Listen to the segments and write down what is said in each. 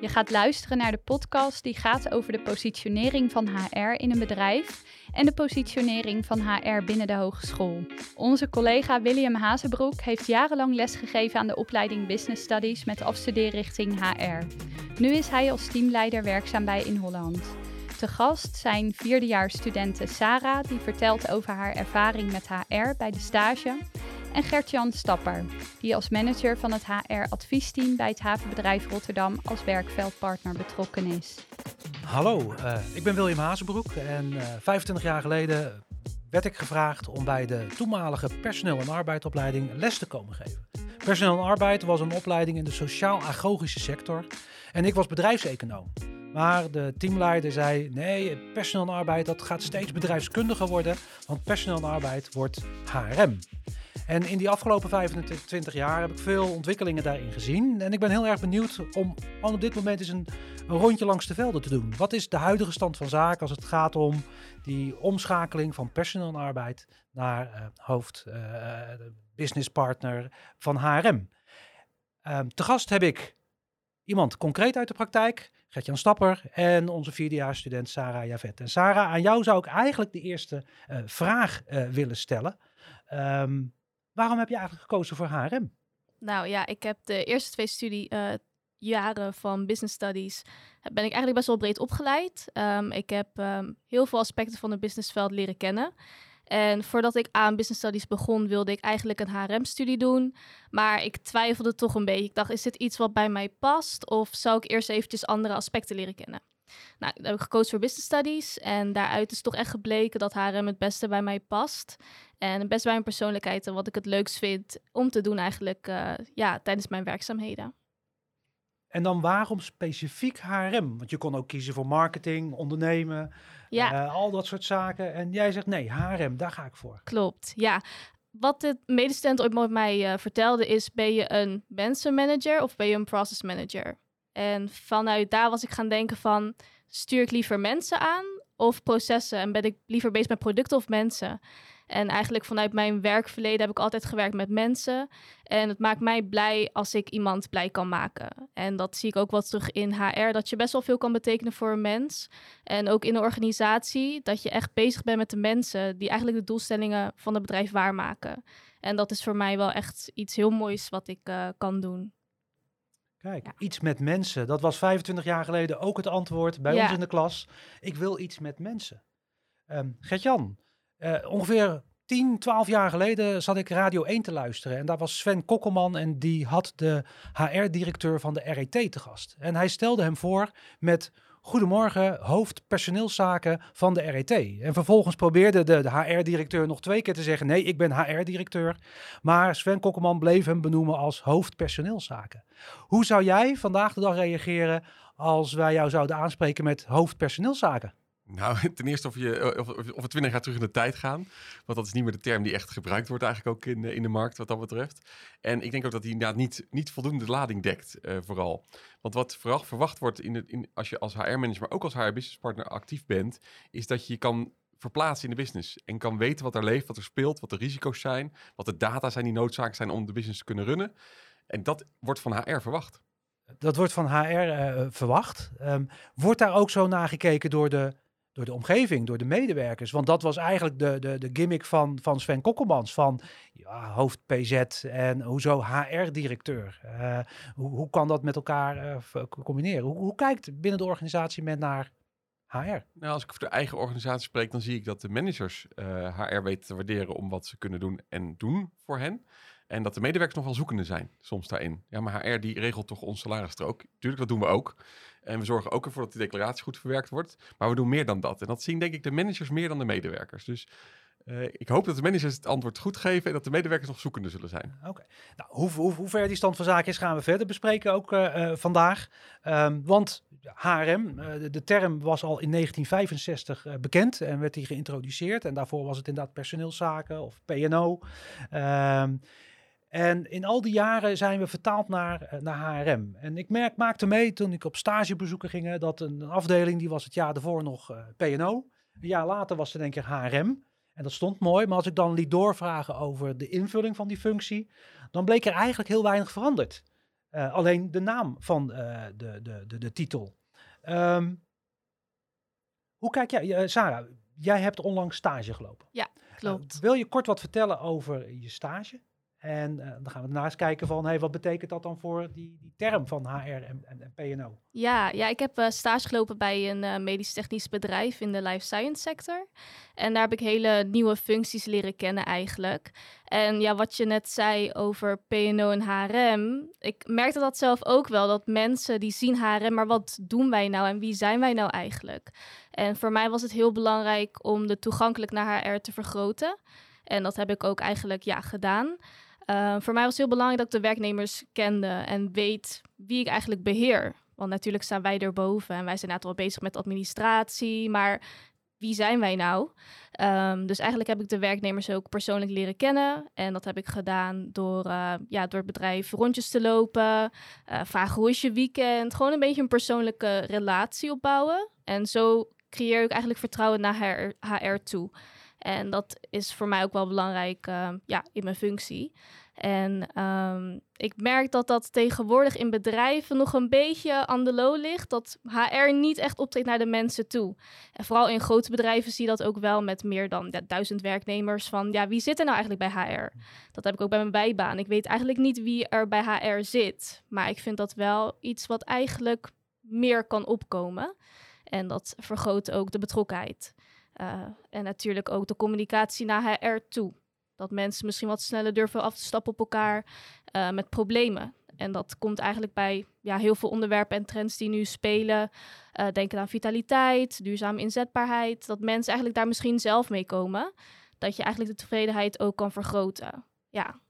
Je gaat luisteren naar de podcast die gaat over de positionering van HR in een bedrijf en de positionering van HR binnen de hogeschool. Onze collega William Hazenbroek heeft jarenlang lesgegeven aan de opleiding Business Studies met afstudeerrichting HR. Nu is hij als teamleider werkzaam bij In Holland. Te gast zijn vierdejaarsstudente Sarah, die vertelt over haar ervaring met HR bij de stage. En Gert-Jan Stapper, die als manager van het HR-adviesteam bij het havenbedrijf Rotterdam als werkveldpartner betrokken is. Hallo, uh, ik ben William Hazenbroek en uh, 25 jaar geleden werd ik gevraagd om bij de toenmalige personeel- en arbeidopleiding les te komen geven. Personeel en arbeid was een opleiding in de sociaal-agogische sector en ik was bedrijfseconoom. Maar de teamleider zei: nee, personeel en arbeid dat gaat steeds bedrijfskundiger worden, want personeel en arbeid wordt HRM. En in die afgelopen 25 jaar heb ik veel ontwikkelingen daarin gezien. En ik ben heel erg benieuwd om op dit moment eens een, rondje langs de velden te doen. Wat is de huidige stand van zaken als het gaat om die omschakeling van personeel en arbeid naar uh, hoofd uh, businesspartner van HRM? Um, te gast heb ik iemand concreet uit de praktijk. Gert-Jan Stapper en onze vierdejaarsstudent Sarah Javet. En Sarah, aan jou zou ik eigenlijk de eerste vraag willen stellen. Um, waarom heb je eigenlijk gekozen voor HRM? Nou ja, ik heb de eerste twee studiejaren uh, van Business Studies ben ik eigenlijk best wel breed opgeleid. Um, ik heb um, heel veel aspecten van het businessveld leren kennen. En voordat ik aan Business Studies begon, wilde ik eigenlijk een HRM-studie doen. Maar ik twijfelde toch een beetje. Ik dacht, is dit iets wat bij mij past? Of zou ik eerst eventjes andere aspecten leren kennen? Nou, heb ik gekozen voor Business Studies. En daaruit is toch echt gebleken dat HRM het beste bij mij past. En het best bij mijn persoonlijkheid en wat ik het leukst vind om te doen eigenlijk uh, ja, tijdens mijn werkzaamheden. En dan waarom specifiek HRM? Want je kon ook kiezen voor marketing, ondernemen, ja. Uh, al dat soort zaken. En jij zegt nee, HRM, daar ga ik voor. Klopt, ja. Wat de medestudent ooit met mij uh, vertelde is, ben je een mensenmanager of ben je een process manager? En vanuit daar was ik gaan denken van, stuur ik liever mensen aan of processen? En ben ik liever bezig met producten of mensen? En eigenlijk vanuit mijn werkverleden heb ik altijd gewerkt met mensen. En het maakt mij blij als ik iemand blij kan maken. En dat zie ik ook wat terug in HR, dat je best wel veel kan betekenen voor een mens. En ook in een organisatie, dat je echt bezig bent met de mensen die eigenlijk de doelstellingen van het bedrijf waarmaken. En dat is voor mij wel echt iets heel moois wat ik uh, kan doen. Kijk, iets met mensen. Dat was 25 jaar geleden ook het antwoord bij ja. ons in de klas. Ik wil iets met mensen. Um, Gert-Jan, uh, ongeveer 10, 12 jaar geleden zat ik Radio 1 te luisteren. En daar was Sven Kokkelman en die had de HR-directeur van de RET te gast. En hij stelde hem voor met... Goedemorgen, hoofdpersoneelszaken van de RET. En vervolgens probeerde de, de HR-directeur nog twee keer te zeggen: Nee, ik ben HR-directeur. Maar Sven Kokkelman bleef hem benoemen als hoofdpersoneelszaken. Hoe zou jij vandaag de dag reageren als wij jou zouden aanspreken met hoofdpersoneelszaken? Nou, ten eerste of, je, of, of we twintig jaar terug in de tijd gaan. Want dat is niet meer de term die echt gebruikt wordt eigenlijk ook in, in de markt wat dat betreft. En ik denk ook dat die inderdaad niet, niet voldoende lading dekt, uh, vooral. Want wat vooral verwacht wordt in, het, in, als je als HR-manager, maar ook als HR-businesspartner actief bent, is dat je kan verplaatsen in de business. En kan weten wat er leeft, wat er speelt, wat de risico's zijn, wat de data zijn die noodzakelijk zijn om de business te kunnen runnen. En dat wordt van HR verwacht. Dat wordt van HR eh, verwacht. Um, wordt daar ook zo nagekeken door de door de omgeving, door de medewerkers. Want dat was eigenlijk de, de, de gimmick van, van Sven Kokkelmans. Van ja, hoofd PZ en hoezo HR-directeur. Eh, hoe, hoe kan dat met elkaar uh, combineren? Hoe, hoe kijkt binnen de organisatie men naar HR? Nou, als ik voor de eigen organisatie spreek, dan zie ik dat de managers uh, eh, HR weten te waarderen om wat ze kunnen doen en doen voor hen. En dat de medewerkers nog wel zoekende zijn, soms daarin. Ja, maar HR die regelt toch ons salarisstrook. Tuurlijk, dat doen we ook. En we zorgen ook ervoor dat die declaratie goed verwerkt wordt. Maar we doen meer dan dat. En dat zien denk ik de managers meer dan de medewerkers. Dus uh, ik hoop dat de managers het antwoord goed geven en dat de medewerkers nog zoekende zullen zijn. Oké. Nou, hoe, hoe, hoe ver die stand van zaken is, gaan we verder bespreken ook uh, uh, vandaag. Um, want HRM, de, term was al in 1965 bekend en werd die geïntroduceerd. En daarvoor was het inderdaad personeelszaken of PNO. Um, en in al die jaren zijn we vertaald naar, eh, naar HRM. En ik merk, maakte mee toen ik op stagebezoeken ging, dat een, afdeling die was het jaar daarvoor nog uh, eh, PNO. Een jaar later was er denk ik HRM. En dat stond mooi. Maar als ik dan liet doorvragen over de invulling van die functie, dan bleek er eigenlijk heel weinig veranderd. Eh, alleen de naam van de, de, de, de titel. Ehm, hoe kijk jij, Sarah, jij hebt onlangs stage gelopen. Klopt. Eh, wil je kort wat vertellen over je stage? En eh, dan gaan we daarnaast kijken van, hey, wat betekent dat dan voor die, die term van HR en, en, P&O? Ja, ja, ik heb eh, stage gelopen bij een eh, medisch-technisch bedrijf in de life science sector. En daar heb ik hele nieuwe functies leren kennen eigenlijk. En ja, wat je net zei over P&O en HRM, ik merkte dat zelf ook wel, dat mensen die zien HRM, maar wat doen wij nou en wie zijn wij nou eigenlijk? En voor mij was het heel belangrijk om de toegankelijk naar HR te vergroten. En dat heb ik ook eigenlijk ja, gedaan. Uh, voor mij was het heel belangrijk dat ik de werknemers kende en weet wie ik eigenlijk beheer. Want natuurlijk staan wij erboven en wij zijn inderdaad wel bezig met administratie, maar wie zijn wij nou? Um, dus eigenlijk heb ik de werknemers ook persoonlijk leren kennen. En dat heb ik gedaan door, uh, ja, door het bedrijf rondjes te lopen, uh, vragen hoe is je weekend, gewoon een beetje een persoonlijke relatie opbouwen. En zo creëer ik eigenlijk vertrouwen naar HR toe. En dat is voor mij ook wel belangrijk uh, ja, in mijn functie. En um, ik merk dat dat tegenwoordig in bedrijven nog een beetje aan de low ligt. Dat HR niet echt optreedt naar de mensen toe. En vooral in grote bedrijven zie je dat ook wel met meer dan ja, duizend werknemers. Van ja, wie zit er nou eigenlijk bij HR? Dat heb ik ook bij mijn bijbaan. Ik weet eigenlijk niet wie er bij HR zit. Maar ik vind dat wel iets wat eigenlijk meer kan opkomen. En dat vergroot ook de betrokkenheid. Uh, en natuurlijk ook de communicatie naar HR toe. Dat mensen misschien wat sneller durven af te stappen op elkaar uh, met problemen. En dat komt eigenlijk bij ja, heel veel onderwerpen en trends die nu spelen. Uh, denken aan vitaliteit, duurzame inzetbaarheid. Dat mensen eigenlijk daar misschien zelf mee komen. Dat je eigenlijk de tevredenheid ook kan vergroten. Ja.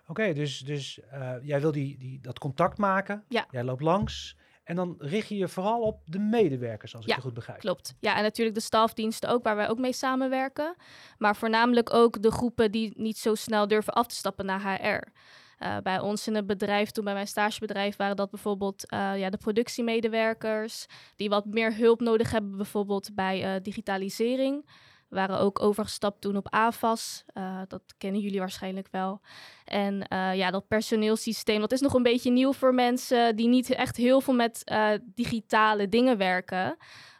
Oké, okay, dus, dus jij wil die, die, dat contact maken. Ja. Jij loopt langs. En dan richt je je vooral op de medewerkers, als ik het goed begrijp. Klopt. Ja, en natuurlijk de stafdiensten ook, waar wij ook mee samenwerken. Maar voornamelijk ook de groepen die niet zo snel durven af te stappen naar HR. Uh, bij ons in het bedrijf, toen bij mijn stagebedrijf, waren dat bijvoorbeeld uh, ja, de productiemedewerkers, die wat meer hulp nodig hebben, bijvoorbeeld bij uh, digitalisering. Waren ook overgestapt toen op AFAS. Uh, dat kennen jullie waarschijnlijk wel. En uh, ja, dat personeelsysteem, dat is nog een beetje nieuw voor mensen die niet echt heel veel met uh, digitale dingen werken.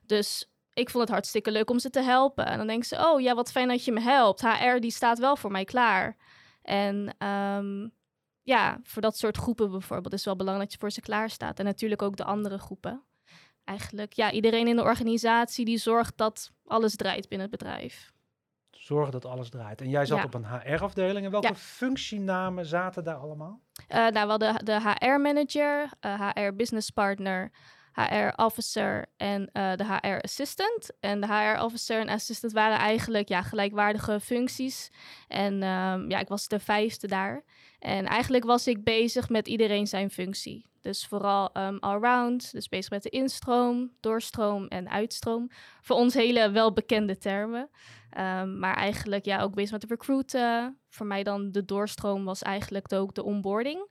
Dus ik vond het hartstikke leuk om ze te helpen. En dan denken ze, oh ja, wat fijn dat je me helpt. HR, die staat wel voor mij klaar. En um, ja, voor dat soort groepen bijvoorbeeld is wel belangrijk dat je voor ze klaar staat. En natuurlijk ook de andere groepen eigenlijk ja, iedereen in de organisatie die zorgt dat alles draait binnen het bedrijf. Zorg dat alles draait. En jij zat Ja. op een HR-afdeling. En welke Ja. functienamen zaten daar allemaal? Uh, nou, we hadden de HR-manager, HR-business partner, HR-officer en uh, de HR-assistant. En de HR-officer en assistant waren eigenlijk ja, gelijkwaardige functies. En um, ja, ik was de vijfde daar. En eigenlijk was ik bezig met iedereen zijn functie. Dus vooral um, allround, dus bezig met de instroom, doorstroom en uitstroom. Voor ons hele welbekende termen. Um, maar eigenlijk ja, ook bezig met de recruiten. Voor mij dan de doorstroom was eigenlijk ook de onboarding.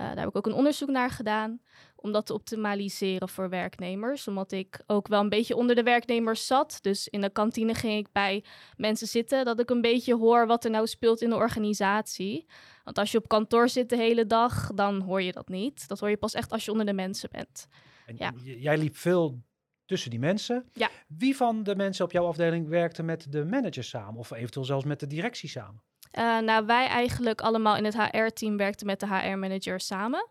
Uh, daar heb ik ook een onderzoek naar gedaan. Om dat te optimaliseren voor werknemers. Omdat ik ook wel een beetje onder de werknemers zat. Dus in de kantine ging ik bij mensen zitten. Dat ik een beetje hoor wat er nou speelt in de organisatie. Want als je op kantoor zit de hele dag, dan hoor je dat niet. Dat hoor je pas echt als je onder de mensen bent. En Ja. jij liep veel tussen die mensen. Ja. Wie van de mensen op jouw afdeling werkte met de managers samen? Of eventueel zelfs met de directie samen? Uh, nou, wij eigenlijk allemaal in het HR-team werkten met de HR-manager samen.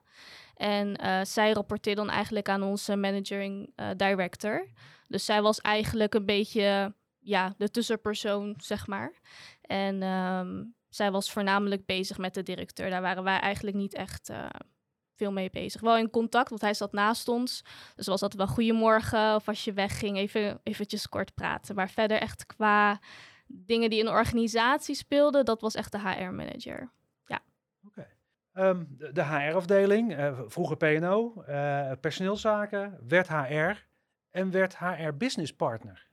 En uh, zij rapporteerde dan eigenlijk aan onze managing uh, director. Dus zij was eigenlijk een beetje ja, de tussenpersoon, zeg maar. En um, zij was voornamelijk bezig met de directeur. Daar waren wij eigenlijk niet echt veel mee bezig. Wel in contact, want hij zat naast ons. Dus was dat wel goedemorgen of als je wegging even eventjes kort praten. Maar verder echt qua dingen die in de organisatie speelden, dat was echt de HR-manager. Ja. Oké. Um, de, de HR-afdeling, uh, vroeger P&O, uh, personeelszaken, werd HR en werd HR business partner.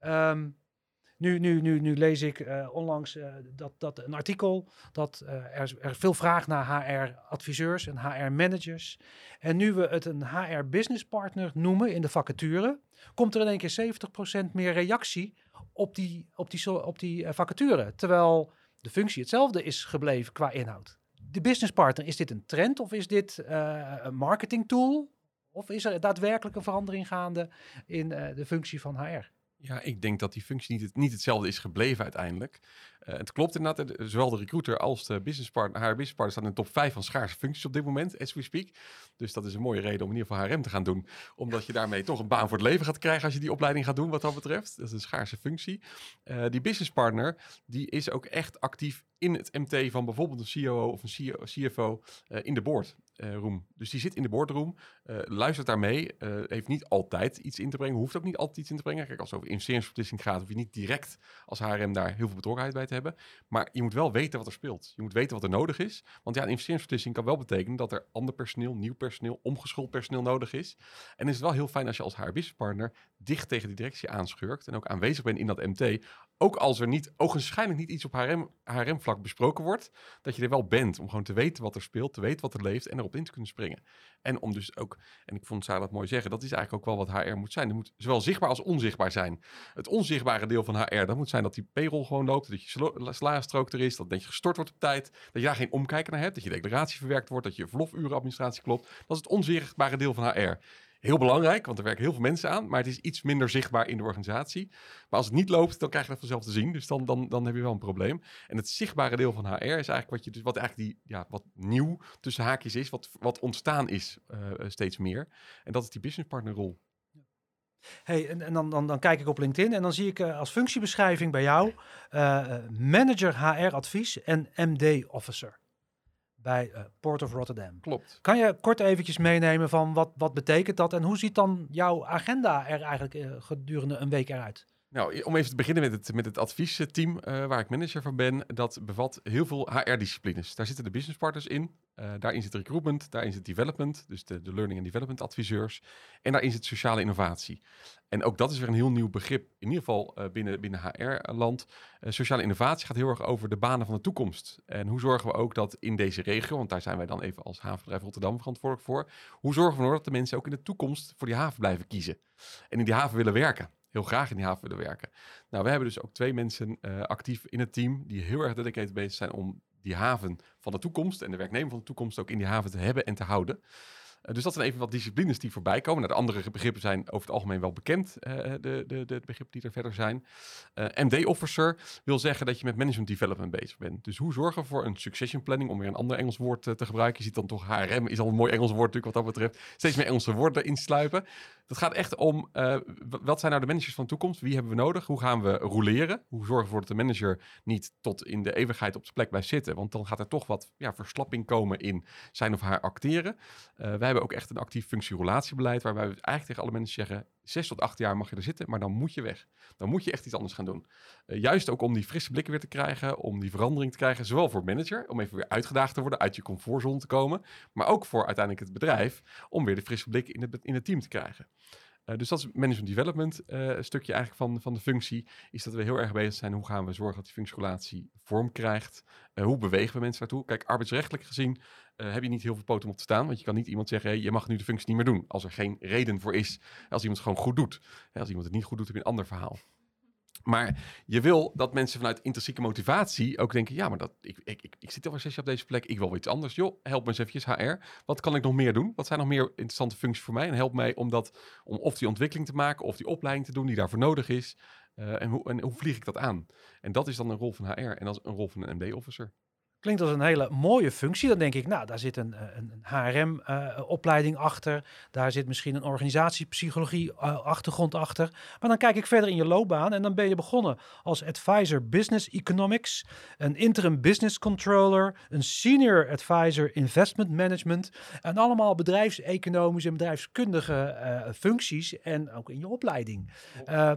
Um, nu, nu, nu, nu lees ik uh, onlangs uh, dat, dat een artikel dat uh, er, er veel vraag naar HR-adviseurs en HR-managers. En nu we het een HR-business partner noemen in de vacature, komt er in één keer 70% meer reactie op die, op die, op die vacature. Terwijl de functie hetzelfde is gebleven qua inhoud. de business partner, is dit een trend of is dit eh, een marketing tool? Of is er daadwerkelijk een verandering gaande in eh, de functie van HR? Ja, ik denk dat die functie niet, niet hetzelfde is gebleven uiteindelijk. Uh, het klopt inderdaad, de, zowel de recruiter als de business partner, HR business partner staan in de top 5 van schaarse functies op dit moment, as we speak. Dus dat is een mooie reden om in ieder geval HRM te gaan doen. Omdat je daarmee toch een baan voor het leven gaat krijgen als je die opleiding gaat doen wat dat betreft. Dat is een schaarse functie. Uh, die business partner, die is ook echt actief in het MT van bijvoorbeeld een COO of een CFO in de board. Uh, room. Dus die zit in de boardroom, uh, luistert daarmee, uh, heeft niet altijd iets in te brengen, hoeft ook niet altijd iets in te brengen. Kijk, als het over investeringsbeslissing gaat, hoef je niet direct als HRM daar heel veel betrokkenheid bij te hebben. Maar je moet wel weten wat er speelt. Je moet weten wat er nodig is. Want ja, een investeringsbeslissing kan wel betekenen dat er ander personeel, nieuw personeel, omgeschoold personeel nodig is. En is het wel heel fijn als je als HR-businesspartner dicht tegen die directie aanschurkt en ook aanwezig bent in dat MT. Ook als er niet, ogenschijnlijk niet iets op HRM-vlak besproken wordt, dat je er wel bent om gewoon te weten wat er speelt, te weten wat er leeft en erop in te kunnen springen. En om dus ook, en ik vond Sarah dat mooi zeggen, dat is eigenlijk ook wel wat HR moet zijn. Er moet zowel zichtbaar als onzichtbaar zijn. Het onzichtbare deel van HR, dat moet zijn dat die payroll gewoon loopt, dat je salarisstrook er is, dat je gestort wordt op tijd, dat je daar geen omkijken naar hebt, dat je declaratie verwerkt wordt, dat je verlofurenadministratie klopt. Dat is het onzichtbare deel van HR heel belangrijk, want er werken heel veel mensen aan, maar het is iets minder zichtbaar in de organisatie. Maar als het niet loopt, dan krijg je dat vanzelf te zien. Dus dan, dan, dan heb je wel een probleem. En het zichtbare deel van HR is eigenlijk wat, je, dus wat eigenlijk die, ja, wat nieuw tussen haakjes is, wat, wat ontstaan is uh, steeds meer. En dat is die business partner rol. Hey, en, en dan, dan, dan, kijk ik op LinkedIn en dan zie ik uh, als functiebeschrijving bij jou manager HR advies en MD officer bij uh, Port of Rotterdam. Klopt. Kan je kort eventjes meenemen van wat, wat betekent dat en hoe ziet dan jouw agenda er eigenlijk uh, gedurende een week eruit? Nou, om even te beginnen met het, met het adviesteam uh, waar ik manager van ben. Dat bevat heel veel HR-disciplines. Daar zitten de business partners in. Uh, daarin zit recruitment, daarin zit development, dus de, learning and development adviseurs. En daarin zit sociale innovatie. En ook dat is weer een heel nieuw begrip, in ieder geval uh, binnen, binnen HR-land. sociale innovatie gaat heel erg over de banen van de toekomst. En hoe zorgen we ook dat in deze regio, want daar zijn wij dan even als havenbedrijf Rotterdam verantwoordelijk voor. Hoe zorgen we ervoor dat de mensen ook in de toekomst voor die haven blijven kiezen? En in die haven willen werken heel graag in die haven willen werken. Nou, we hebben dus ook twee mensen uh, actief in het team die heel erg dedicated bezig zijn om die haven van de toekomst en de werknemer van de toekomst ook in die haven te hebben en te houden. Uh, dus dat zijn even wat disciplines die voorbij komen. Nou, de andere begrippen zijn over het algemeen wel bekend, uh, de, de, de, begrippen die er verder zijn. Uh, MD-officer wil zeggen dat je met management development bezig bent. Dus hoe zorgen we voor een succession planning, om weer een ander Engels woord te gebruiken. Je ziet dan toch HRM, is al een mooi Engels woord natuurlijk wat dat betreft. Steeds meer Engelse woorden insluipen. Dat gaat echt om, wat zijn nou de managers van de toekomst? Wie hebben we nodig? Hoe gaan we roleren? Hoe zorgen we ervoor dat de manager niet tot in de eeuwigheid op de plek blijft zitten? Want dan gaat er toch wat ja, verslapping komen in zijn of haar acteren. wij hebben ook echt een actief functierelatiebeleid, waarbij we eigenlijk tegen alle mensen zeggen, zes tot acht jaar mag je er zitten, maar dan moet je weg. Dan moet je echt iets anders gaan doen. Uh, juist ook om die frisse blikken weer te krijgen, om die verandering te krijgen, zowel voor manager, om even weer uitgedaagd te worden, uit je comfortzone te komen, maar ook voor uiteindelijk het bedrijf, om weer de frisse blik in het, in het team te krijgen. Uh, dus dat is management development uh, stukje eigenlijk van, van de functie. Is dat we heel erg bezig zijn. Hoe gaan we zorgen dat die functierelatie vorm krijgt? Hoe bewegen we mensen daartoe? Kijk, arbeidsrechtelijk gezien heb je niet heel veel poten om op te staan. Want je kan niet iemand zeggen, hey, je mag nu de functie niet meer doen. Als er geen reden voor is. Als iemand het gewoon goed doet. Als iemand het niet goed doet, heb je een ander verhaal. Maar je wil dat mensen vanuit intrinsieke motivatie ook denken: ja, maar dat, ik, ik, ik, ik zit al zes jaar op deze plek, ik wil wel iets anders. Joh, help me eens eventjes HR. Wat kan ik nog meer doen? Wat zijn nog meer interessante functies voor mij? En help mij om, dat, om of die ontwikkeling te maken of die opleiding te doen die daarvoor nodig is. Uh, en, hoe, en hoe vlieg ik dat aan? En dat is dan een rol van HR en dat is een rol van een MD-officer. Klinkt als een hele mooie functie. Dan denk ik, nou, daar zit een, een, een HRM-opleiding uh, achter. Daar zit misschien een organisatiepsychologie-achtergrond uh, achter. Maar dan kijk ik verder in je loopbaan en dan ben je begonnen als advisor business economics, een interim business controller, een senior advisor investment management. En allemaal bedrijfseconomische en bedrijfskundige uh, functies en ook in je opleiding. Uh,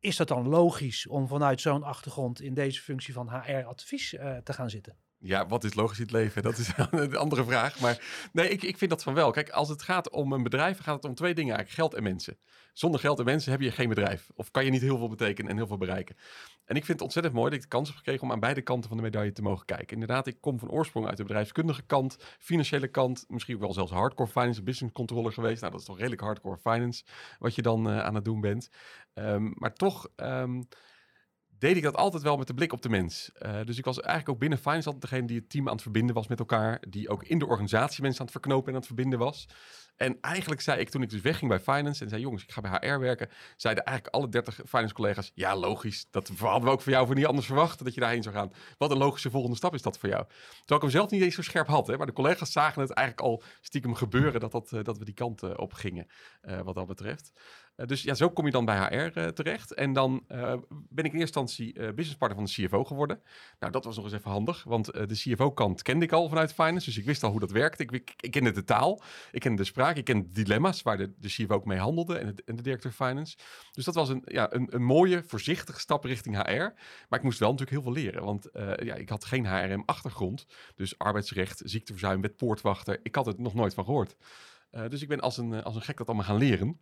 is dat dan logisch om vanuit zo'n achtergrond in deze functie van HR-advies uh, te gaan zitten? Ja, wat is logisch in het leven? Dat is een andere vraag. Maar nee, ik, ik vind dat van wel. Kijk, als het gaat om een bedrijf, gaat het om twee dingen eigenlijk. Geld en mensen. Zonder geld en mensen heb je geen bedrijf. Of kan je niet heel veel betekenen en heel veel bereiken. En ik vind het ontzettend mooi dat ik de kans heb gekregen om aan beide kanten van de medaille te mogen kijken. Inderdaad, ik kom van oorsprong uit de bedrijfskundige kant, financiële kant, misschien wel zelfs hardcore finance, business controller geweest. Nou, dat is toch redelijk hardcore finance wat je dan uh, aan het doen bent. Um, maar toch... Um, deed ik dat altijd wel met de blik op de mens. Uh, dus ik was eigenlijk ook binnen finance altijd degene die het team aan het verbinden was met elkaar. Die ook in de organisatie mensen aan het verknopen en aan het verbinden was. En eigenlijk zei ik toen ik dus wegging bij finance en zei jongens, ik ga bij HR werken, zeiden eigenlijk alle 30 finance collega's, ja logisch, dat hadden we ook voor jou voor niet anders verwacht dat je daarheen zou gaan. Wat een logische volgende stap is dat voor jou. Terwijl ik hem zelf niet eens zo scherp had, hè, maar de collega's zagen het eigenlijk al stiekem gebeuren dat, dat, dat we die kant uh, op gingen, wat dat betreft. Uh, dus ja, zo kom je dan bij HR terecht. En dan ben ik in eerste instantie businesspartner van de CFO geworden. Nou, dat was nog eens even handig, want de CFO-kant kende ik al vanuit finance, dus ik wist al hoe dat werkte. Ik, ik, kende de taal, ik kende de spraak, ik kende de dilemma's waar de, de CFO ook mee handelde en, de directeur finance. Dus dat was een, ja, een, een mooie, voorzichtige stap richting HR. Maar ik moest wel natuurlijk heel veel leren, want ja, ik had geen HRM-achtergrond. Dus arbeidsrecht, ziekteverzuim, wet poortwachter, ik had het nog nooit van gehoord. Dus ik ben als een, als een gek dat allemaal gaan leren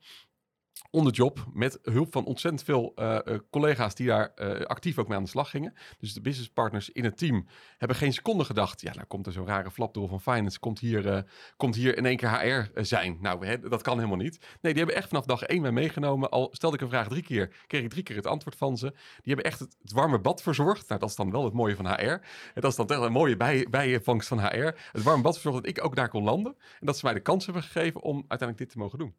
on the job met hulp van ontzettend veel uh, uh, collega's die daar uh, actief ook mee aan de slag gingen. Dus de businesspartners in het team hebben geen seconde gedacht, ja, nou komt er zo'n rare flapdrol van finance, komt hier, komt hier in één keer HR zijn. Nou, hè, dat kan helemaal niet. Nee, die hebben echt vanaf dag één meegenomen. Al stelde ik een vraag drie keer, kreeg ik drie keer het antwoord van ze. Die hebben echt het, het warme bad verzorgd. Nou, dat is dan wel het mooie van HR. En dat is dan echt een mooie bij, bijvangst van HR. Het warme bad verzorgd dat ik ook daar kon landen. En dat ze mij de kans hebben gegeven om uiteindelijk dit te mogen doen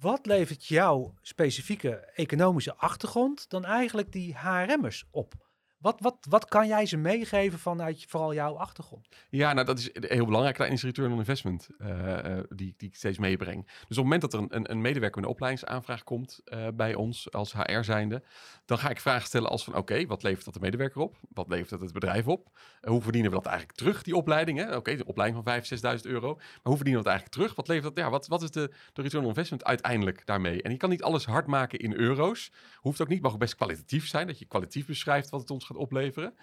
wat levert jouw specifieke economische achtergrond dan eigenlijk die HRM'ers op? Wat, wat, wat kan jij ze meegeven vanuit vooral jouw achtergrond? Ja, nou dat is heel belangrijk. Dat is return on investment uh, uh, die, die ik steeds meebreng. Dus op het moment dat er een, een medewerker een opleidingsaanvraag komt uh, bij ons als HR zijnde, dan ga ik vragen stellen als van oké, wat levert dat de medewerker op? Wat levert dat het bedrijf op? hoe verdienen we dat eigenlijk terug, die opleiding? Oké, de opleiding van 5.000, 6.000 euro. Maar hoe verdienen we dat eigenlijk terug? Wat levert dat? Ja, wat, wat is de, return on investment uiteindelijk daarmee? En je kan niet alles hard maken in euro's. Hoeft ook niet, mag best kwalitatief zijn. Dat je kwalitatief beschrijft wat het ons gaat opleveren.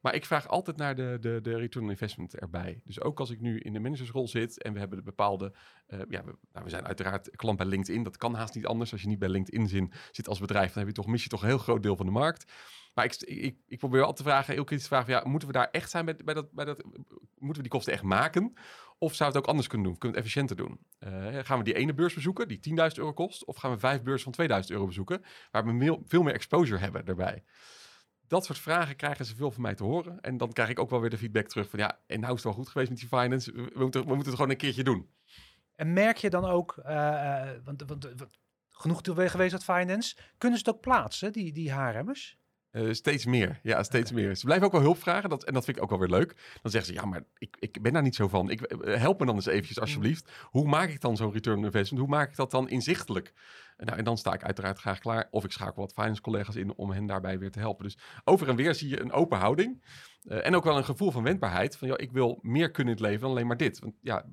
Maar ik vraag altijd naar de, de, de return on investment erbij. Dus ook als ik nu in de managersrol zit en we hebben de bepaalde... Uh, ja, we, nou, we, zijn uiteraard klant bij LinkedIn. Dat kan haast niet anders. Als je niet bij LinkedIn zin, zit als bedrijf, dan heb je toch, mis je toch een heel groot deel van de markt. Maar ik, ik, ik probeer altijd te vragen, heel kritisch te vragen, ja, moeten we daar echt zijn bij, bij, dat, bij dat... Moeten we die kosten echt maken? Of zou het ook anders kunnen doen? Kunnen we het efficiënter doen? Uh, gaan we die ene beurs bezoeken, die 10.000 euro kost? Of gaan we vijf beurzen van 2.000 euro bezoeken, waar we veel meer exposure hebben daarbij? Dat soort vragen krijgen ze veel van mij te horen. En dan krijg ik ook wel weer de feedback terug van ja, en nou is het wel goed geweest met die finance. We, moeten, we moeten het gewoon een keertje doen. En merk je dan ook, uh, want, want, want genoeg geweest met finance, kunnen ze het ook plaatsen, die, die HRM'ers? Uh, steeds meer, ja, steeds okay. meer. Ze blijven ook wel hulp vragen dat, en dat vind ik ook wel weer leuk. Dan zeggen ze, ja, maar ik, ik ben daar niet zo van. Ik, help me dan eens eventjes alsjeblieft. Hoe maak ik dan zo'n return investment? Hoe maak ik dat dan inzichtelijk? Nou, en dan sta ik uiteraard graag klaar. Of ik schakel wat finance collega's in om hen daarbij weer te helpen. Dus over en weer zie je een open houding. Uh, en ook wel een gevoel van wendbaarheid. Van ja, ik wil meer kunnen in het leven dan alleen maar dit. Want ja,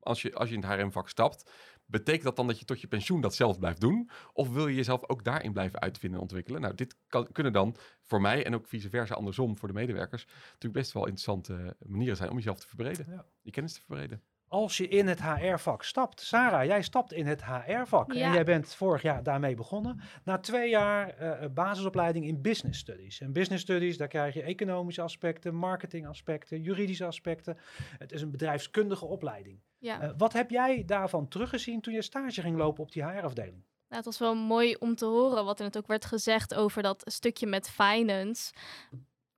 als je, als je in het HRM-vak stapt, betekent dat dan dat je tot je pensioen dat zelf blijft doen? Of wil je jezelf ook daarin blijven uitvinden en ontwikkelen? Nou, dit kan, kunnen dan voor mij en ook vice versa andersom voor de medewerkers natuurlijk best wel interessante manieren zijn om jezelf te verbreden. Ja. Je kennis te verbreden als je in het HR-vak stapt. Sarah, jij stapt in het HR-vak ja. en jij bent vorig jaar daarmee begonnen. Na twee jaar uh, basisopleiding in business studies. En business studies, daar krijg je economische aspecten, marketingaspecten, juridische aspecten. Het is een bedrijfskundige opleiding. Ja. Uh, wat heb jij daarvan teruggezien toen je stage ging lopen op die HR-afdeling? Nou, het was wel mooi om te horen wat er net ook werd gezegd over dat stukje met finance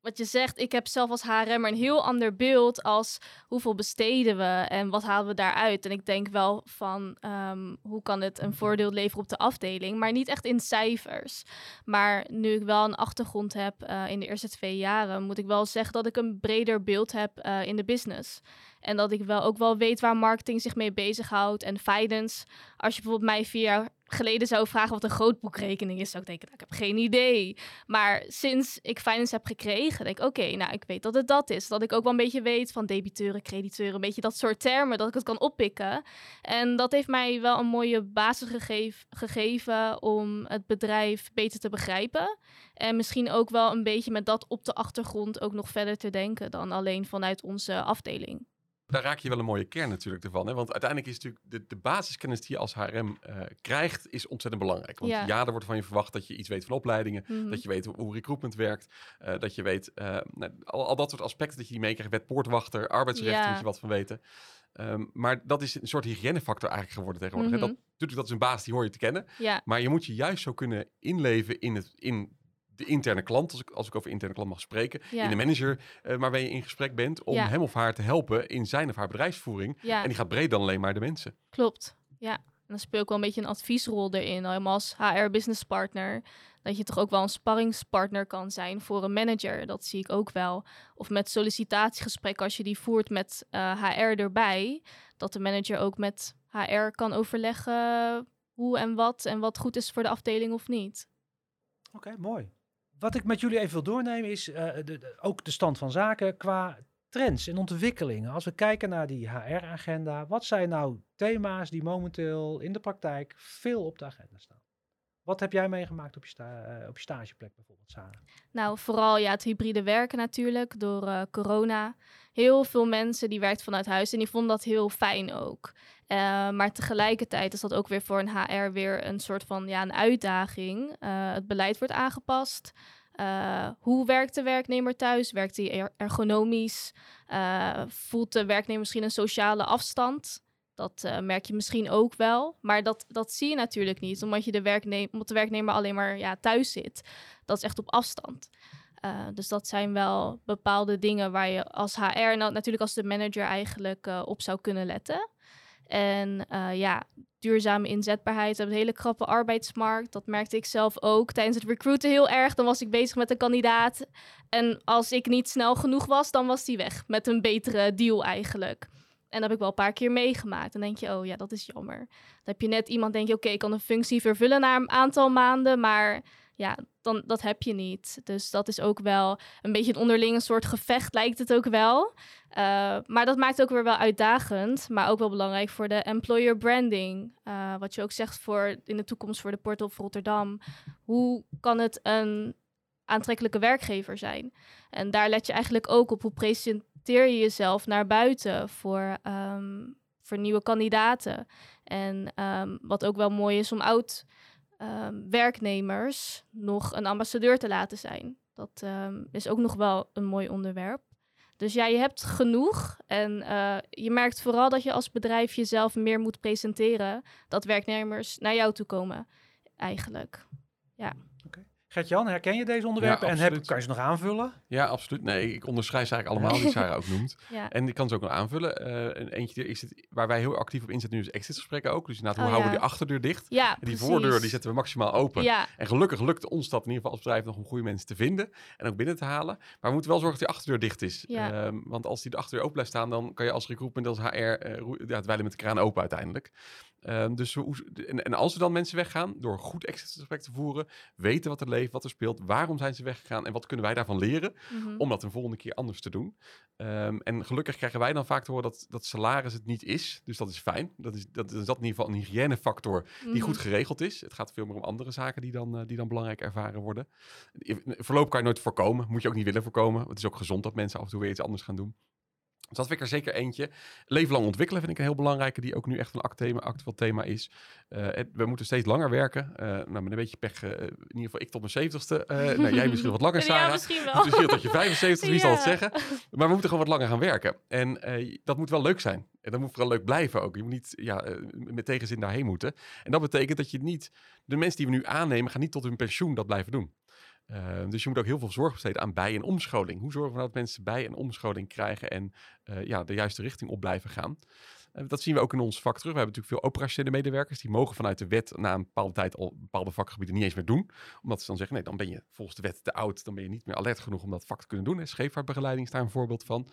wat je zegt, ik heb zelf als HRM een heel ander beeld als hoeveel besteden we en wat halen we daaruit. En ik denk wel van um, hoe kan het een voordeel leveren op de afdeling, maar niet echt in cijfers. Maar nu ik wel een achtergrond heb uh, in de eerste twee jaren, moet ik wel zeggen dat ik een breder beeld heb uh, in de business. En dat ik wel ook wel weet waar marketing zich mee bezighoudt en finance. Als je bijvoorbeeld mij vier jaar geleden zou vragen wat een grootboekrekening is, zou ik denken, nou, ik heb geen idee. Maar sinds ik finance heb gekregen, denk ik, oké, nou, ik weet dat het dat is. Dat ik ook wel een beetje weet van debiteuren, crediteuren, een beetje dat soort termen, dat ik het kan oppikken. En dat heeft mij wel een mooie basis gegeven, gegeven om het bedrijf beter te begrijpen. En misschien ook wel een beetje met dat op de achtergrond ook nog verder te denken dan alleen vanuit onze afdeling daar raak je wel een mooie kern natuurlijk ervan. Hè? Want uiteindelijk is natuurlijk de, de basiskennis die je als HRM uh, eh, krijgt, is ontzettend belangrijk. Want ja. ja. er wordt van je verwacht dat je iets weet van opleidingen, mm -hmm. dat je weet hoe, hoe recruitment werkt, uh, dat je weet uh, al, al, dat soort aspecten dat je die meekrijgt. Wetpoortwachter, arbeidsrecht, ja. moet je wat van weten. Um, maar dat is een soort hygiënefactor eigenlijk geworden tegenwoordig. Mm -hmm. dat, natuurlijk, dat is een basis die hoor je te kennen. Ja. Maar je moet je juist zo kunnen inleven in, het, in de interne klant, als ik, als ik over interne klant mag spreken, Ja. in de manager uh, waarmee je in gesprek bent, om Ja. hem of haar te helpen in zijn of haar bedrijfsvoering. Ja. En die gaat breder dan alleen maar de mensen. Klopt, ja. En dan speel ik wel een beetje een adviesrol erin, helemaal als HR business partner. Dat je toch ook wel een sparringspartner kan zijn voor een manager. Dat zie ik ook wel. Of met sollicitatiegesprekken, als je die voert met uh, HR erbij. Dat de manager ook met HR kan overleggen hoe en wat en wat goed is voor de afdeling of niet. Oké, okay, mooi. Wat ik met jullie even wil doornemen is de, de, ook de stand van zaken qua trends en ontwikkelingen. Als we kijken naar die HR-agenda, wat zijn nou thema's die momenteel in de praktijk veel op de agenda staan? Wat heb jij meegemaakt op je, uh, op je stageplek bijvoorbeeld, Sarah? Nou, vooral ja, het hybride werken natuurlijk door uh, corona. Heel veel mensen die werkt vanuit huis en die vonden dat heel fijn ook. Uh, maar tegelijkertijd is dat ook weer voor een HR weer een soort van ja, een uitdaging. het beleid wordt aangepast. Hoe werkt de werknemer thuis? Werkt hij er ergonomisch? Voelt de werknemer misschien een sociale afstand? Dat uh, merk je misschien ook wel. Maar dat, dat zie je natuurlijk niet, omdat, je de, werknemer, omdat de werknemer alleen maar ja, thuis zit. Dat is echt op afstand. dus dat zijn wel bepaalde dingen waar je als HR, nou, natuurlijk als de manager eigenlijk op zou kunnen letten. En ja, duurzame inzetbaarheid. We hebben een hele krappe arbeidsmarkt. Dat merkte ik zelf ook tijdens het recruiten heel erg. Dan was ik bezig met een kandidaat. En als ik niet snel genoeg was, dan was die weg. Met een betere deal eigenlijk. En dat heb ik wel een paar keer meegemaakt. Dan denk je, oh ja, dat is jammer. Dan heb je net iemand, denk je, oké, ik kan een functie vervullen na een aantal maanden. Maar ja, dan, dat heb je niet. Dus dat is ook wel een beetje een onderlinge soort gevecht, lijkt het ook wel. Uh, maar dat maakt het ook weer wel uitdagend, maar ook wel belangrijk voor de employer branding. Uh, wat je ook zegt voor in de toekomst voor de Port of Rotterdam. Hoe kan het een aantrekkelijke werkgever zijn? En daar let je eigenlijk ook op hoe je jezelf naar buiten voor, um, voor nieuwe kandidaten. En um, wat ook wel mooi is om oud um, werknemers nog een ambassadeur te laten zijn. Dat is ook nog wel een mooi onderwerp. Dus ja, je hebt genoeg. En uh, je merkt vooral dat je als bedrijf jezelf meer moet presenteren. Dat werknemers naar jou toe komen, eigenlijk. Ja. Gert-Jan, herken je deze onderwerpen ja, en heb, kan je ze nog aanvullen? Ja, absoluut. Nee, ik onderschrijf ze eigenlijk allemaal die Sarah ook noemt. ja. En ik kan ze ook nog aanvullen. Uh, en eentje is het, waar wij heel actief op inzetten nu is exitgesprekken ook. Dus inderdaad, hoe oh, houden ja. we die achterdeur dicht? Ja, en die precies. voordeur die zetten we maximaal open. Ja. En gelukkig lukt ons dat in ieder geval als bedrijf nog om goede mensen te vinden en ook binnen te halen. Maar we moeten wel zorgen dat die achterdeur dicht is. Ja. Um, want als die de achterdeur open blijft staan, dan kan je als recruitment, als HR, uh, ja, het wijlen met de kraan open uiteindelijk. Um, dus we, en, en, als er dan mensen weggaan, door goed exitgesprek te voeren, weten wat er leeft, wat er speelt, waarom zijn ze weggegaan en wat kunnen wij daarvan leren Mm -hmm. om dat een volgende keer anders te doen. Um, en gelukkig krijgen wij dan vaak te horen dat, dat salaris het niet is. Dus dat is fijn. Dat is, dat is dat in ieder geval een hygiënefactor die Mm -hmm. goed geregeld is. Het gaat veel meer om andere zaken die dan, uh, die dan belangrijk ervaren worden. Verloop kan je nooit voorkomen. Moet je ook niet willen voorkomen. Het is ook gezond dat mensen af en toe weer iets anders gaan doen. Dus dat vind ik er zeker eentje. Leven lang ontwikkelen vind ik een heel belangrijke, die ook nu echt een actueel, actueel thema is. Uh, het, we moeten steeds langer werken. Uh, nou, met een beetje pech, uh, in ieder geval ik tot mijn zeventigste. nou, jij misschien wat langer, Sarah. Ja, misschien wel. Misschien tot je 75, wie ja. zal het zeggen. Maar we moeten gewoon wat langer gaan werken. En dat moet wel leuk zijn. En dat moet vooral leuk blijven ook. Je moet niet ja, met tegenzin daarheen moeten. En dat betekent dat je niet... De mensen die we nu aannemen, gaan niet tot hun pensioen dat blijven doen. Uh, dus je moet ook heel veel zorg besteden aan bij- en omscholing. Hoe zorgen we nou dat mensen bij- en omscholing krijgen en uh, ja, de juiste richting op blijven gaan? Uh, dat zien we ook in ons vak terug. We hebben natuurlijk veel operationele medewerkers. Die mogen vanuit de wet na een bepaalde tijd al bepaalde vakgebieden niet eens meer doen. Omdat ze dan zeggen, nee, dan ben je volgens de wet te oud. Dan ben je niet meer alert genoeg om dat vak te kunnen doen. Scheepvaartbegeleiding is daar een voorbeeld van.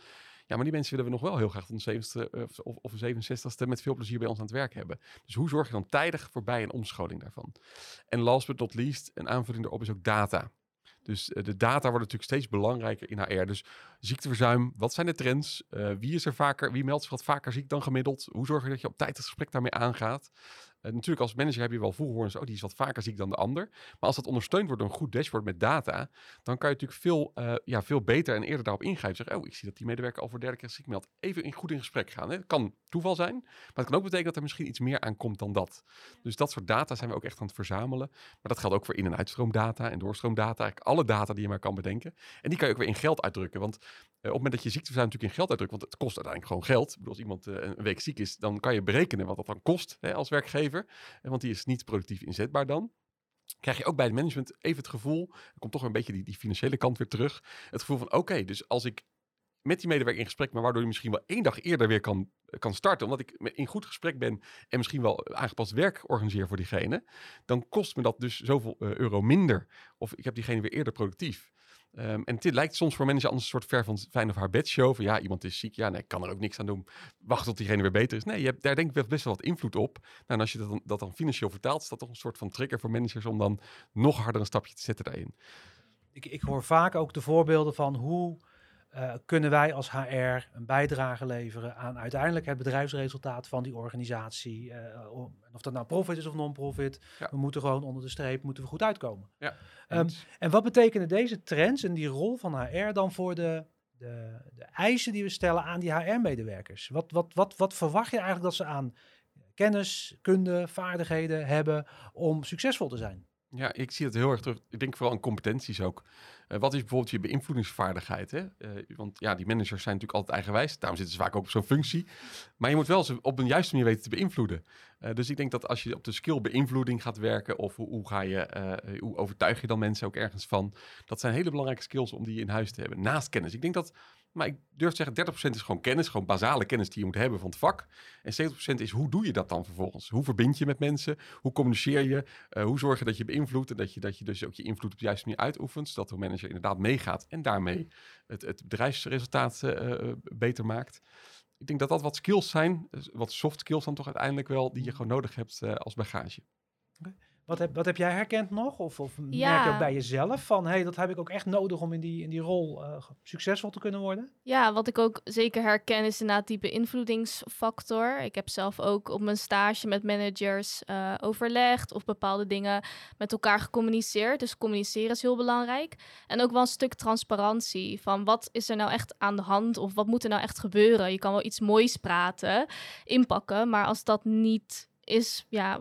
Ja, maar die mensen willen we nog wel heel graag een 70ste of, of een 67ste met veel plezier bij ons aan het werk hebben. Dus hoe zorg je dan tijdig voorbij een omscholing daarvan? En last but not least, een aanvulling daarop is ook data. Dus uh, de data worden natuurlijk steeds belangrijker in HR. Dus ziekteverzuim, wat zijn de trends? Uh, wie is er vaker, wie meldt zich wat vaker ziek dan gemiddeld? Hoe zorg je dat je op tijd het gesprek daarmee aangaat? Uh, natuurlijk als manager heb je wel voelhoorns, oh die is wat vaker ziek dan de ander. Maar als dat ondersteund wordt door een goed dashboard met data, dan kan je natuurlijk veel, uh, ja, veel beter en eerder daarop ingrijpen. Zeggen, oh ik zie dat die medewerker al voor derde keer ziek meldt. Even in, goed in gesprek gaan. Het kan toeval zijn, maar het kan ook betekenen dat er misschien iets meer aankomt dan dat. Dus dat soort data zijn we ook echt aan het verzamelen. Maar dat geldt ook voor in- en uitstroomdata en doorstroomdata. Eigenlijk alle data die je maar kan bedenken. En die kan je ook weer in geld uitdrukken. Want uh, op het moment dat je ziekteverzuim natuurlijk in geld uitdrukt, want het kost uiteindelijk gewoon geld. Ik bedoel, als iemand een week ziek is, dan kan je berekenen wat dat dan kost hè, als werkgever. Want die is niet productief inzetbaar dan. krijg je ook bij het management even het gevoel, komt toch een beetje die, die financiële kant weer terug, het gevoel van oké, dus als ik met die medewerker in gesprek, maar waardoor je misschien wel één dag eerder weer kan, kan starten, omdat ik in goed gesprek ben en misschien wel aangepast werk organiseer voor diegene, dan kost me dat dus zoveel uh, euro minder. Of ik heb diegene weer eerder productief. Um, en het lijkt soms voor mensen anders een soort ver van fijn of haar bedshow. Van ja, iemand is ziek. Ja, nee, ik kan er ook niks aan doen. Wacht tot diegene weer beter is. Nee, je hebt daar denk ik best wel wat invloed op. Nou, en als je dat dan, dat dan financieel vertaalt, is dat toch een soort van trigger voor managers om dan nog harder een stapje te zetten daarin. Ik, ik hoor vaak ook de voorbeelden van hoe uh, kunnen wij als HR een bijdrage leveren aan uiteindelijk het bedrijfsresultaat van die organisatie. Uh, of dat nou profit is of non-profit. Ja. We moeten gewoon onder de streep moeten we goed uitkomen. Ja, um, en wat betekenen deze trends en die rol van HR dan voor de, de, de eisen die we stellen aan die HR-medewerkers? Wat, wat, wat, wat verwacht je eigenlijk dat ze aan kennis, kunde, vaardigheden hebben om succesvol te zijn? Ja, ik zie het heel erg terug. Ik denk vooral aan competenties ook. Uh, wat is bijvoorbeeld je beïnvloedingsvaardigheid? Hè? Uh, want ja, die managers zijn natuurlijk altijd eigenwijs. Daarom zitten ze vaak ook op zo'n functie. Maar je moet wel ze op een juiste manier weten te beïnvloeden. Uh, dus ik denk dat als je op de skill beïnvloeding gaat werken... of hoe, hoe ga je, hoe overtuig je dan mensen ook ergens van... dat zijn hele belangrijke skills om die in huis te hebben. Naast kennis. Ik denk dat maar ik durf te zeggen, 30% is gewoon kennis, gewoon basale kennis die je moet hebben van het vak. En 70% is hoe doe je dat dan vervolgens? Hoe verbind je met mensen? Hoe communiceer je? Uh, hoe zorg je dat je beïnvloedt en dat je, dat je dus ook je invloed op de juiste manier uitoefent, zodat de manager inderdaad meegaat en daarmee het, het bedrijfsresultaat uh, beter maakt. Ik denk dat dat wat skills zijn, wat soft skills dan toch uiteindelijk wel, die je gewoon nodig hebt als bagage. Okay. Wat heb, wat heb jij herkend nog? Of, of merk je ook bij jezelf van, hé, hey, dat heb ik ook echt nodig om in die, in die rol uh, succesvol te kunnen worden? Ja, wat ik ook zeker herken is inderdaad die beïnvloedingsfactor. Ik heb zelf ook op mijn stage met managers uh, overlegd of bepaalde dingen met elkaar gecommuniceerd. Dus communiceren is heel belangrijk. En ook wel een stuk transparantie van wat is er nou echt aan de hand of wat moet er nou echt gebeuren. Je kan wel iets moois praten, inpakken, maar als dat niet is, ja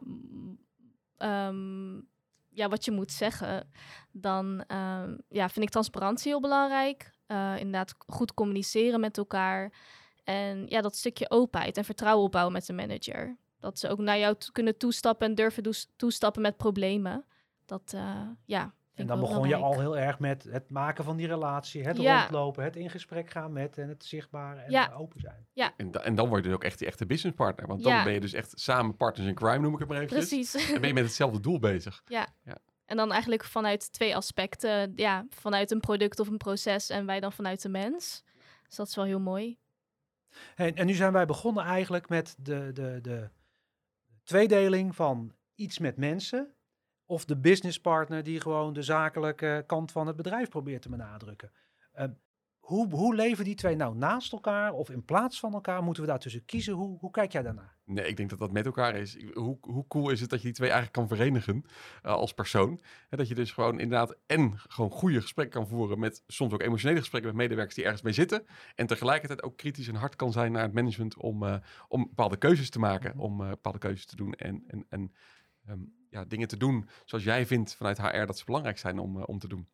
um, ja, wat je moet zeggen, dan um, ja, vind ik transparantie heel belangrijk. Uh, inderdaad, goed communiceren met elkaar. En ja, dat stukje openheid en vertrouwen opbouwen met de manager. Dat ze ook naar jou kunnen toestappen en durven toestappen met problemen. Dat, uh, ja, en dan begon je al heel erg met het maken van die relatie, het rondlopen, het in gesprek gaan met en het zichtbaar en ja. open zijn. Ja. En, en, dan word je dus ook echt die echte businesspartner. Want dan ben je dus echt samen partners in crime, noem ik het maar even. Precies. En ben je met hetzelfde doel bezig. Ja. ja. En dan eigenlijk vanuit twee aspecten. Ja, vanuit een product of een proces en wij dan vanuit de mens. Dus dat is wel heel mooi. En, en nu zijn wij begonnen eigenlijk met de, de, de tweedeling van iets met mensen of de businesspartner die gewoon de zakelijke kant van het bedrijf probeert te benadrukken. Uh, hoe, hoe leven die twee nou naast elkaar of in plaats van elkaar? Moeten we daartussen kiezen? Hoe, hoe kijk jij daarnaar? Nee, ik denk dat dat met elkaar is. Hoe, hoe cool is het dat je die twee eigenlijk kan verenigen uh, als persoon? En dat je dus gewoon inderdaad en gewoon goede gesprekken kan voeren met soms ook emotionele gesprekken met medewerkers die ergens mee zitten. En tegelijkertijd ook kritisch en hard kan zijn naar het management om, uh, om bepaalde keuzes te maken, mhm. om uh, bepaalde keuzes te doen en, en, en um, ja, dingen te doen zoals jij vindt vanuit HR dat ze belangrijk zijn om, uh, om te doen.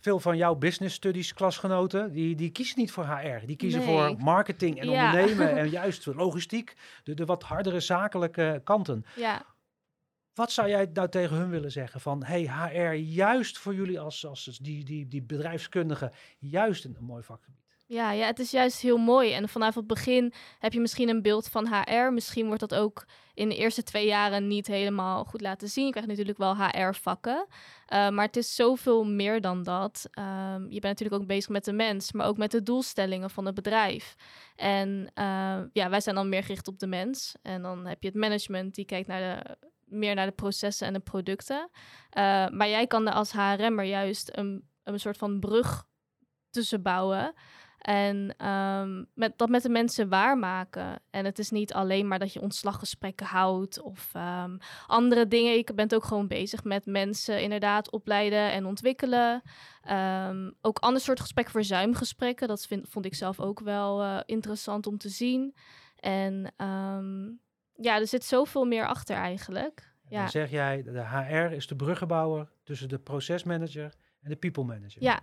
Veel van jouw business studies klasgenoten, die, die kiezen niet voor HR. Die kiezen voor marketing en ondernemen en juist logistiek. De, de wat hardere zakelijke kanten. Ja. Wat zou jij nou tegen hun willen zeggen? Van hey, HR, juist voor jullie als, als die, die, die bedrijfskundigen, juist een, een mooi vakgebied. Ja, ja, het is juist heel mooi. En vanaf het begin heb je misschien een beeld van HR. Misschien wordt dat ook in de eerste twee jaren niet helemaal goed laten zien. Je krijgt natuurlijk wel HR-vakken. Eh, maar het is zoveel meer dan dat. Um, je bent natuurlijk ook bezig met de mens, maar ook met de doelstellingen van het bedrijf. En uh, ja, wij zijn dan meer gericht op de mens. En dan heb je het management die kijkt naar de, meer naar de processen en de producten. Uh, maar jij kan er als HRM'er juist een, een soort van brug tussen bouwen. En um, met, dat met de mensen waarmaken. En het is niet alleen maar dat je ontslaggesprekken houdt of um, andere dingen. Je bent ook gewoon bezig met mensen inderdaad opleiden en ontwikkelen. Um, ook ander soort gesprekken, verzuimgesprekken. Dat vind, vond ik zelf ook wel uh, interessant om te zien. En ja, er zit zoveel meer achter eigenlijk. Ja. Dan zeg jij, de HR is de bruggenbouwer tussen de procesmanager en de people manager. Ja,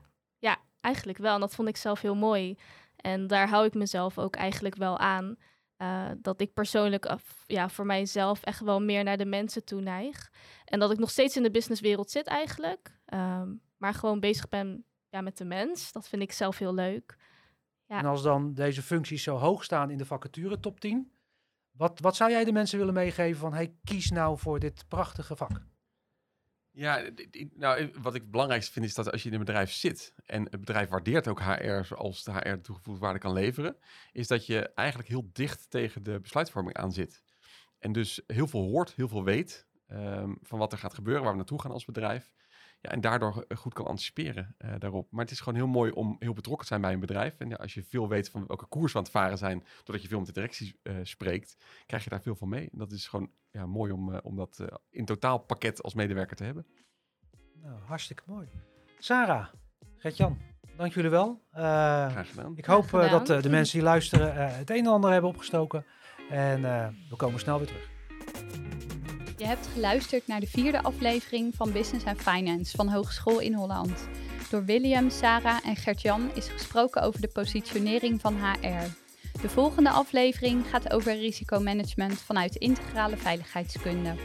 eigenlijk wel. En dat vond ik zelf heel mooi. En daar hou ik mezelf ook eigenlijk wel aan. eh, dat ik persoonlijk uh, ja, voor mijzelf echt wel meer naar de mensen toe neig. En dat ik nog steeds in de businesswereld zit eigenlijk. Ehm, maar gewoon bezig ben ja, met de mens. Dat vind ik zelf heel leuk. Ja. En als dan deze functies zo hoog staan in de vacature top 10, wat, wat zou jij de mensen willen meegeven van hey, kies nou voor dit prachtige vak? Ja, nou, eh, wat ik het belangrijkste vind is dat als je in een bedrijf zit en het bedrijf waardeert ook HR zoals de HR toegevoegde waarde kan leveren, is dat je eigenlijk heel dicht tegen de besluitvorming aan zit. En dus heel veel hoort, heel veel weet um, van wat er gaat gebeuren, waar we naartoe gaan als bedrijf. Ja, en daardoor goed kan anticiperen uh, daarop. Maar het is gewoon heel mooi om heel betrokken te zijn bij een bedrijf. En ja, als je veel weet van welke koers we aan het varen zijn, doordat je veel met de directie uh, spreekt, krijg je daar veel van mee. En dat is gewoon ja, mooi om, uh, om dat in totaalpakket als medewerker te hebben. Nou, hartstikke mooi. Sarah, Gert-Jan, dank jullie wel. Graag gedaan. Ik hoop dat de mensen die luisteren het een en ander hebben opgestoken. En we komen snel weer terug. Hebt geluisterd naar de vierde aflevering van Business and Finance van Hogeschool in Holland. Door William, Sarah en Gert-Jan is gesproken over de positionering van HR. De volgende aflevering gaat over risicomanagement vanuit integrale veiligheidskunde.